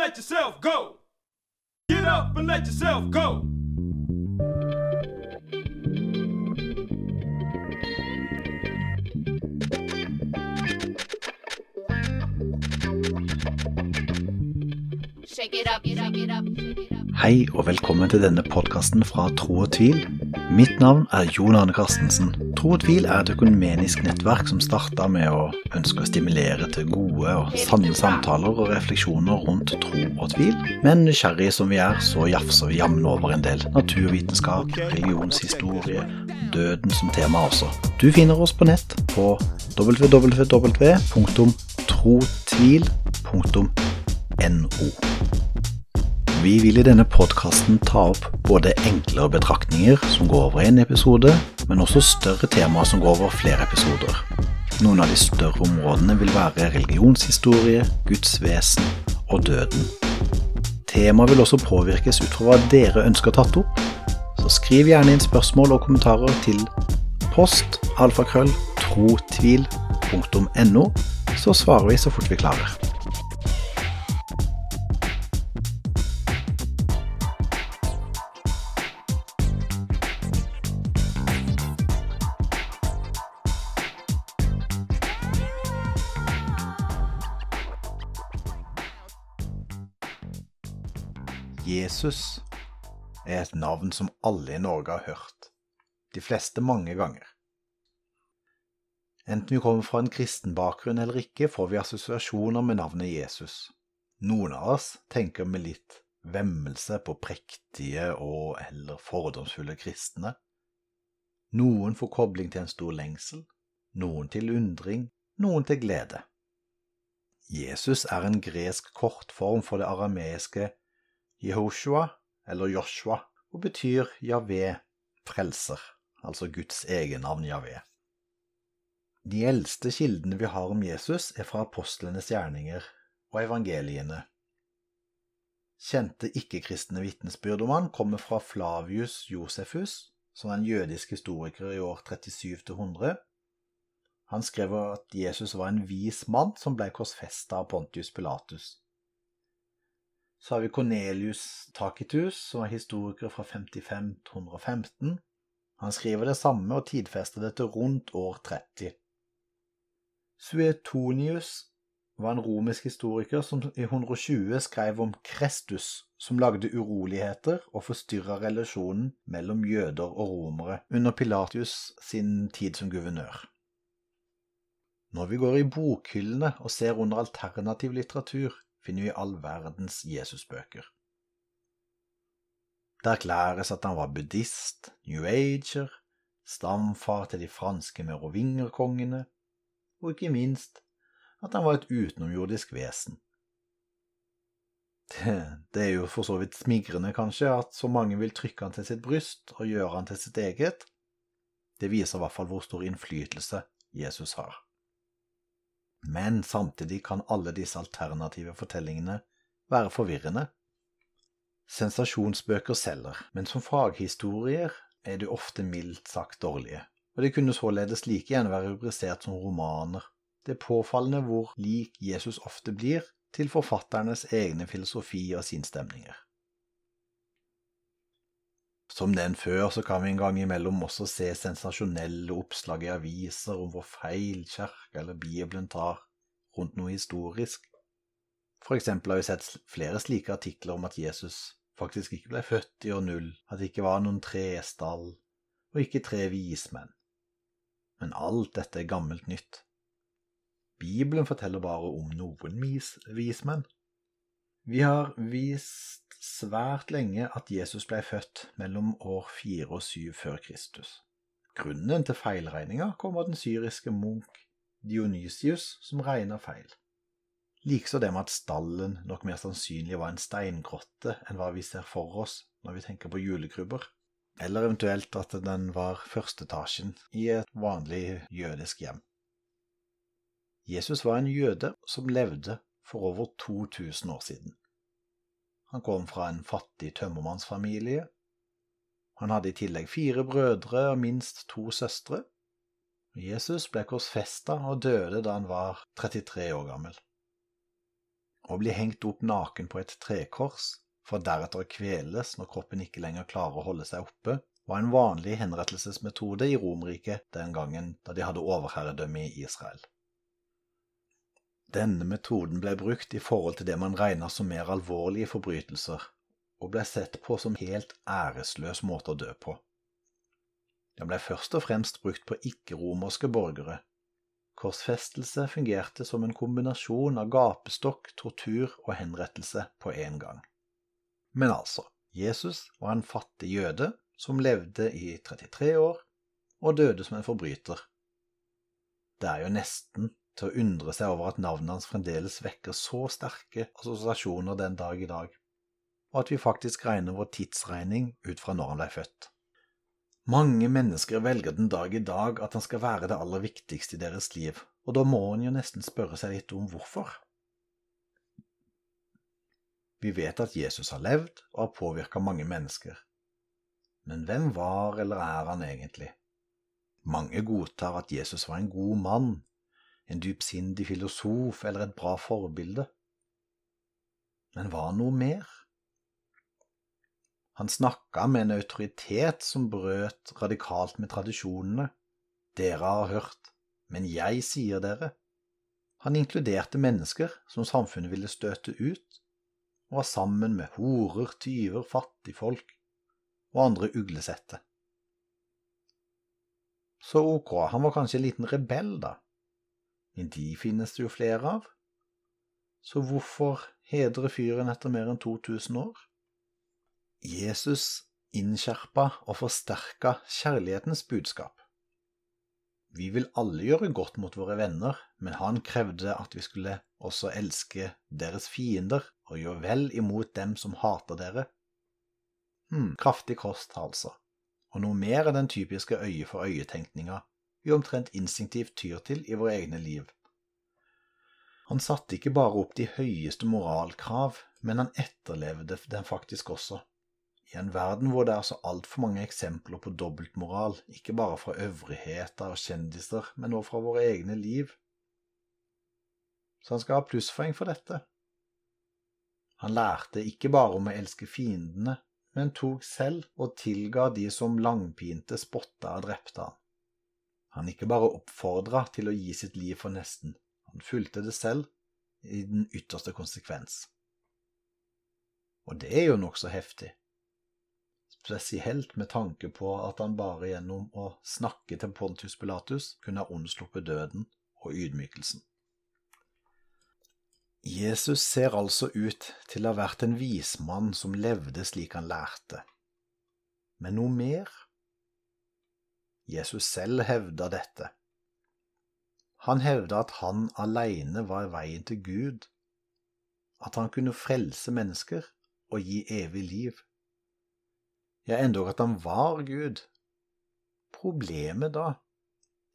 let yourself go. Get up and let yourself go. Shake it up, shake it up, shake it up. Hei og velkommen til denne podkasten fra Tro og tvil. Mitt navn er Jon Arne Carstensen. Tro og tvil er et økumenisk nettverk som starta med å ønske å stimulere til gode og sanne samtaler og refleksjoner rundt tro og tvil. Men nysgjerrige som vi er, så jafser vi jammen over en del naturvitenskap, religionshistorie, døden som tema også. Du finner oss på nett på www.trotvil.no. Vi vil i denne podkasten ta opp både enklere betraktninger som går over én episode, men også større temaer som går over flere episoder. Noen av de større områdene vil være religionshistorie, Guds vesen og døden. Temaet vil også påvirkes ut fra hva dere ønsker tatt opp, så skriv gjerne inn spørsmål og kommentarer til post alfakrøll trotvil.no, så svarer vi så fort vi klarer. Jesus er et navn som alle i Norge har hørt, de fleste mange ganger. Enten vi kommer fra en kristen bakgrunn eller ikke, får vi assosiasjoner med navnet Jesus. Noen av oss tenker med litt vemmelse på prektige og eller fordomsfulle kristne. Noen får kobling til en stor lengsel, noen til undring, noen til glede. Jesus er en gresk kortform for det arameiske Jehoshua, eller Joshua, og betyr Javé, frelser, altså Guds egennavn Javé. De eldste kildene vi har om Jesus, er fra apostlenes gjerninger og evangeliene. Kjente ikke-kristne vitnesbyrd om han kommer fra Flavius Josefus, som er en jødisk historiker i år 37–100. Han skrev at Jesus var en vis mann som ble korsfesta av Pontius Pilatus. Så har vi Cornelius Tacitus, som er historiker fra 55 til 115. Han skriver det samme og tidfester det til rundt år 30. Suetonius var en romisk historiker som i 120 skrev om Krestus, som lagde uroligheter og forstyrra relasjonen mellom jøder og romere under Pilatius sin tid som guvernør. Når vi går i bokhyllene og ser under alternativ litteratur, finner vi all verdens Jesusbøker. Det erklæres at han var buddhist, new ager, stamfar til de franske merovingerkongene, og ikke minst at han var et utenomjordisk vesen. Det er jo for så vidt smigrende, kanskje, at så mange vil trykke han til sitt bryst og gjøre han til sitt eget. Det viser i hvert fall hvor stor innflytelse Jesus har. Men samtidig kan alle disse alternative fortellingene være forvirrende. Sensasjonsbøker selger, men som faghistorier er de ofte mildt sagt dårlige, og de kunne således like gjerne være rubrisert som romaner. Det er påfallende hvor lik Jesus ofte blir til forfatternes egne filosofi og sinnsstemninger. Som den før, så kan vi en gang imellom også se sensasjonelle oppslag i aviser om hvor feil kirka eller Bibelen tar rundt noe historisk. For eksempel har vi sett flere slike artikler om at Jesus faktisk ikke ble født i år null, at det ikke var noen trestall, og ikke tre vismenn. Men alt dette er gammelt nytt. Bibelen forteller bare om noen vismenn. Vi har vist svært lenge at Jesus ble født mellom år fire og syv før Kristus. Grunnen til feilregninga kommer av den syriske munk Dionysius, som regna feil. Likeså det med at stallen nok mer sannsynlig var en steingrotte enn hva vi ser for oss når vi tenker på julekrybber, eller eventuelt at den var førsteetasjen i et vanlig jødisk hjem. Jesus var en jøde som levde for over 2000 år siden. Han kom fra en fattig tømmermannsfamilie. Han hadde i tillegg fire brødre og minst to søstre. Jesus ble korsfesta og døde da han var 33 år gammel. Å bli hengt opp naken på et trekors, for deretter å kveles når kroppen ikke lenger klarer å holde seg oppe, var en vanlig henrettelsesmetode i Romerriket den gangen da de hadde overherredømme i Israel. Denne metoden ble brukt i forhold til det man regna som mer alvorlige forbrytelser, og ble sett på som helt æresløs måte å dø på. Den ble først og fremst brukt på ikke-romerske borgere. Korsfestelse fungerte som en kombinasjon av gapestokk, tortur og henrettelse på én gang. Men altså, Jesus var en fattig jøde som levde i 33 år og døde som en forbryter. Det er jo nesten til å undre seg over at navnet hans fremdeles vekker så sterke assosiasjoner den dag i dag, og at vi faktisk regner vår tidsregning ut fra når han ble født. Mange mennesker velger den dag i dag at han skal være det aller viktigste i deres liv, og da må en jo nesten spørre seg litt om hvorfor. Vi vet at Jesus har levd og har påvirka mange mennesker. Men hvem var eller er han egentlig? Mange godtar at Jesus var en god mann, en dypsindig filosof eller et bra forbilde. Men var han noe mer? Han snakka med en autoritet som brøt radikalt med tradisjonene. Dere har hørt, men jeg sier dere. Han inkluderte mennesker som samfunnet ville støte ut, og var sammen med horer, tyver, fattigfolk og andre uglesette. Så ok, han var kanskje en liten rebell, da, men de finnes det jo flere av. Så hvorfor hedre fyren etter mer enn 2000 år? Jesus innskjerpa og forsterka kjærlighetens budskap. Vi vil alle gjøre godt mot våre venner, men han krevde at vi skulle også elske deres fiender og gjøre vel imot dem som hater dere. Hm, kraftig kost, altså, og noe mer enn den typiske øye-for-øye-tenkninga vi omtrent instinktivt tyr til i våre egne liv. Han satte ikke bare opp de høyeste moralkrav, men han etterlevde dem faktisk også. I en verden hvor det er så altfor mange eksempler på dobbeltmoral, ikke bare fra øvrigheter og kjendiser, men også fra våre egne liv. Så han skal ha plusspoeng for dette. Han lærte ikke bare om å elske fiendene, men tok selv og tilga de som langpinte, spotta og drepte han. Han ikke bare oppfordra til å gi sitt liv for nesten, han fulgte det selv i den ytterste konsekvens. Og det er jo nokså heftig, spesielt med tanke på at han bare gjennom å snakke til Pontius Pilatus kunne ha unnsluppet døden og ydmykelsen. Jesus ser altså ut til å ha vært en vismann som levde slik han lærte. Men noe mer? Jesus selv hevda dette. Han hevda at han alene var veien til Gud, at han kunne frelse mennesker og gi evig liv. Ja, endog at han var Gud. Problemet da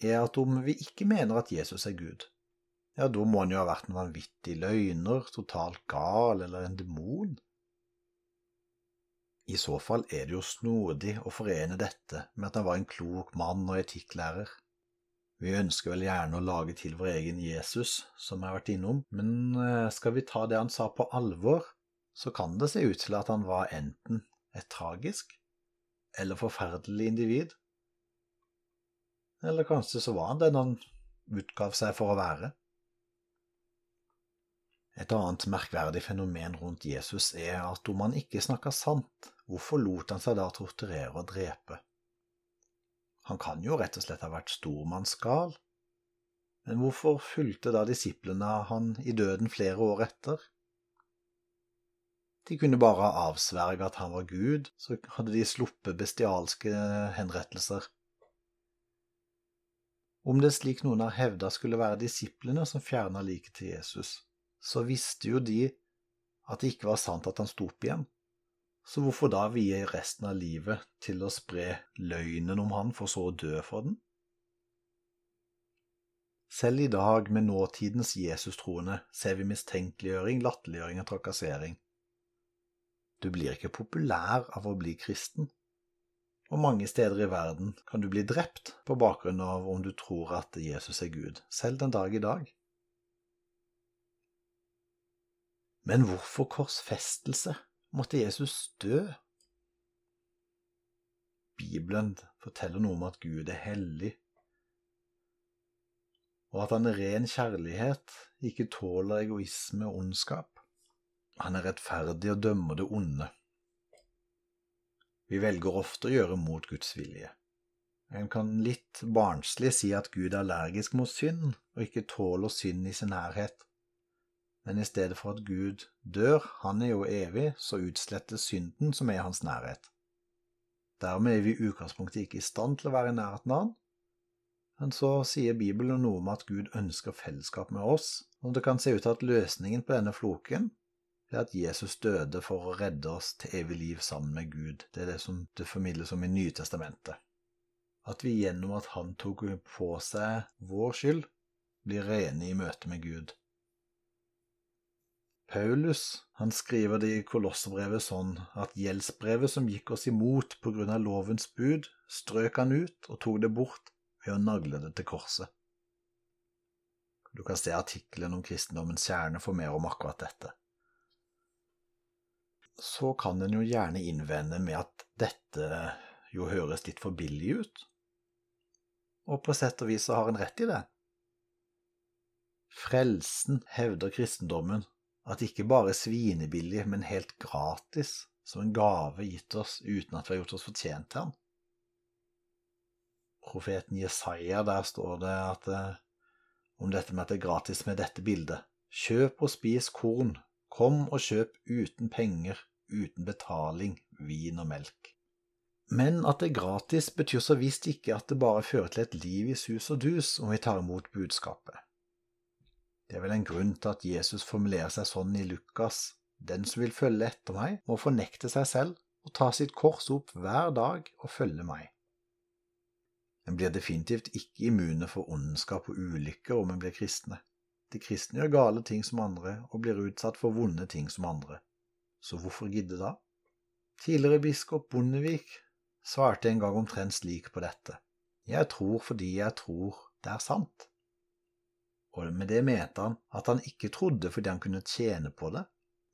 er at om vi ikke mener at Jesus er Gud, ja, da må han jo ha vært en vanvittig løgner, totalt gal eller en demon. I så fall er det jo snodig å forene dette med at han var en klok mann og etikklærer. Vi ønsker vel gjerne å lage til vår egen Jesus, som jeg har vært innom, men eh, skal vi ta det han sa på alvor, så kan det se ut til at han var enten et tragisk eller forferdelig individ. Eller kanskje så var han den han utgav seg for å være. Et annet merkverdig fenomen rundt Jesus er at om han ikke snakka sant, hvorfor lot han seg da torturere og drepe? Han kan jo rett og slett ha vært stormannsgal, men hvorfor fulgte da disiplene han i døden flere år etter? De kunne bare ha avsverget at han var Gud, så hadde de sluppet bestialske henrettelser. Om det slik noen har hevda skulle være disiplene som fjerna liket til Jesus, så visste jo de at det ikke var sant at han sto opp igjen. Så hvorfor da vie resten av livet til å spre løgnen om han, for så å dø for den? Selv i dag, med nåtidens Jesus-troende, ser vi mistenkeliggjøring, latterliggjøring og trakassering. Du blir ikke populær av å bli kristen, og mange steder i verden kan du bli drept på bakgrunn av om du tror at Jesus er Gud, selv den dag i dag. Men hvorfor korsfestelse? Måtte Jesus dø? Bibelen forteller noe om at Gud er hellig, og at han er ren kjærlighet, ikke tåler egoisme og ondskap. Han er rettferdig og dømmer det onde. Vi velger ofte å gjøre mot Guds vilje. En kan litt barnslig si at Gud er allergisk mot synd og ikke tåler synd i sin nærhet. Men i stedet for at Gud dør, han er jo evig, så utslettes synden som er i hans nærhet. Dermed er vi i utgangspunktet ikke i stand til å være i nærheten av han. Men så sier Bibelen noe om at Gud ønsker fellesskap med oss, og det kan se ut til at løsningen på denne floken er at Jesus døde for å redde oss til evig liv sammen med Gud. Det er det som det formidles om i Nytestamentet. At vi gjennom at han tok på seg vår skyld, blir rene i møte med Gud. Paulus han skriver det i Kolosserbrevet sånn at gjeldsbrevet som gikk oss imot på grunn av lovens bud, strøk han ut og tok det bort ved å nagle det til korset. Du kan se artikkelen om kristendommens kjerne for mer om akkurat dette. Så kan en jo gjerne innvende med at dette jo høres litt for billig ut, og på sett og vis så har en rett i det. Frelsen, hevder kristendommen, at ikke bare svinebillig, men helt gratis, som en gave gitt oss uten at vi har gjort oss fortjent til den. Profeten Jesaja, der står det at, eh, om dette med at det er gratis med dette bildet. Kjøp og spis korn, kom og kjøp uten penger, uten betaling, vin og melk. Men at det er gratis, betyr så visst ikke at det bare fører til et liv i sus og dus om vi tar imot budskapet. Det er vel en grunn til at Jesus formulerer seg sånn i Lukas. Den som vil følge etter meg, må fornekte seg selv og ta sitt kors opp hver dag og følge meg. En blir definitivt ikke immune for ondskap og ulykker om en blir kristne. De kristne gjør gale ting som andre og blir utsatt for vonde ting som andre. Så hvorfor gidde da? Tidligere biskop Bondevik svarte en gang omtrent slik på dette. Jeg tror fordi jeg tror det er sant og med det mente han at han ikke trodde fordi han kunne tjene på det,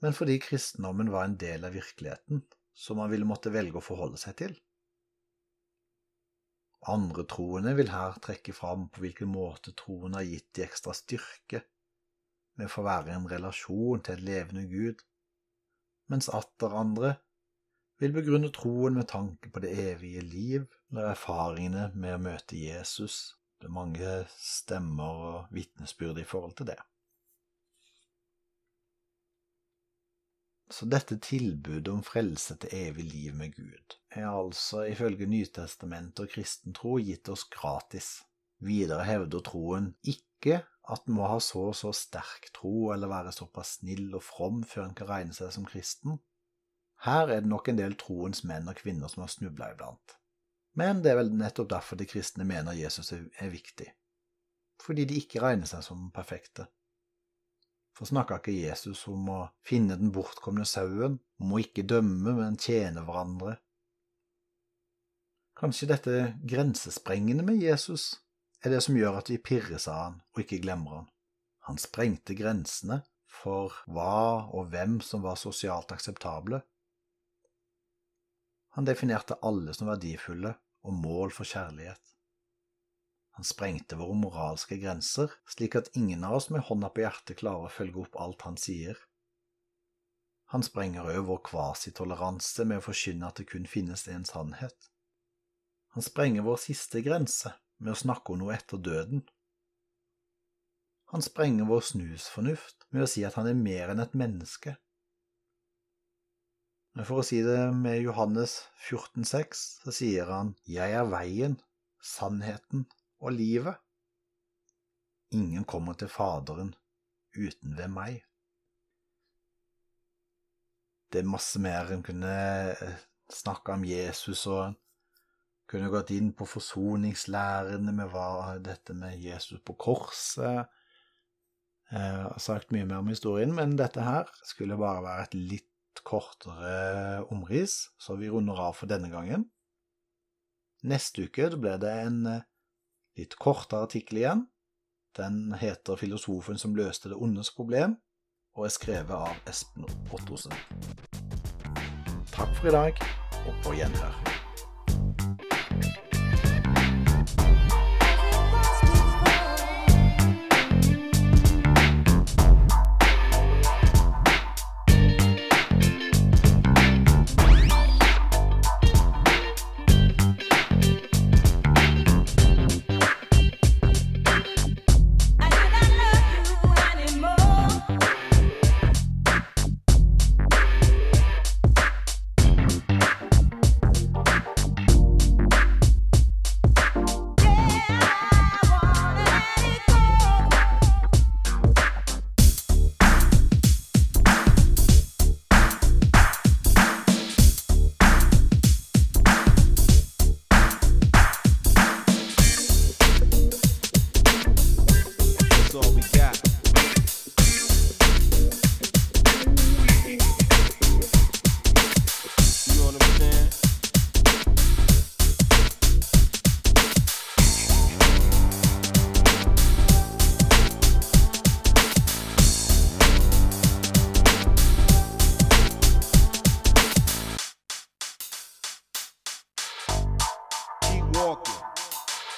men fordi kristendommen var en del av virkeligheten som han ville måtte velge å forholde seg til. Andre troende vil her trekke fram på hvilken måte troen har gitt de ekstra styrke med å få være i en relasjon til et levende Gud, mens atter andre vil begrunne troen med tanke på det evige liv eller erfaringene med å møte Jesus det er mange stemmer og vitnesbyrd i forhold til det. Så dette tilbudet om frelse til evig liv med Gud er altså ifølge Nytestamentet og kristen tro gitt oss gratis. Videre hevder troen ikke at en må ha så og så sterk tro eller være såpass snill og from før en kan regne seg som kristen. Her er det nok en del troens menn og kvinner som har snubla iblant. Men det er vel nettopp derfor de kristne mener Jesus er viktig, fordi de ikke regner seg som perfekte. For snakka ikke Jesus om å finne den bortkomne sauen, om å ikke dømme, men tjene hverandre? Kanskje dette grensesprengende med Jesus er det som gjør at vi pirres av han og ikke glemmer han. Han sprengte grensene for hva og hvem som var sosialt akseptable, han definerte alle som verdifulle og mål for kjærlighet. Han sprengte våre moralske grenser, slik at ingen av oss med hånda på hjertet klarer å følge opp alt han sier. Han sprenger òg vår kvasitoleranse med å forkynne at det kun finnes én sannhet. Han sprenger vår siste grense med å snakke om noe etter døden. Han sprenger vår snusfornuft med å si at han er mer enn et menneske, men for å si det med Johannes 14,6, så sier han, Jeg er veien, sannheten og livet. Ingen kommer til Faderen uten ved meg. Det er masse mer en kunne eh, snakke om Jesus, og en kunne gått inn på forsoningslærene med hva dette med Jesus på korset. Jeg har sagt mye mer om historien, men dette her skulle bare være et litt kortere omris, så vi runder av for denne gangen. Neste uke blir det en eh, litt kortere artikkel igjen. Den heter 'Filosofen som løste det ondes problem', og er skrevet av Espen Ottosen. Takk for i dag, og på gjenhør.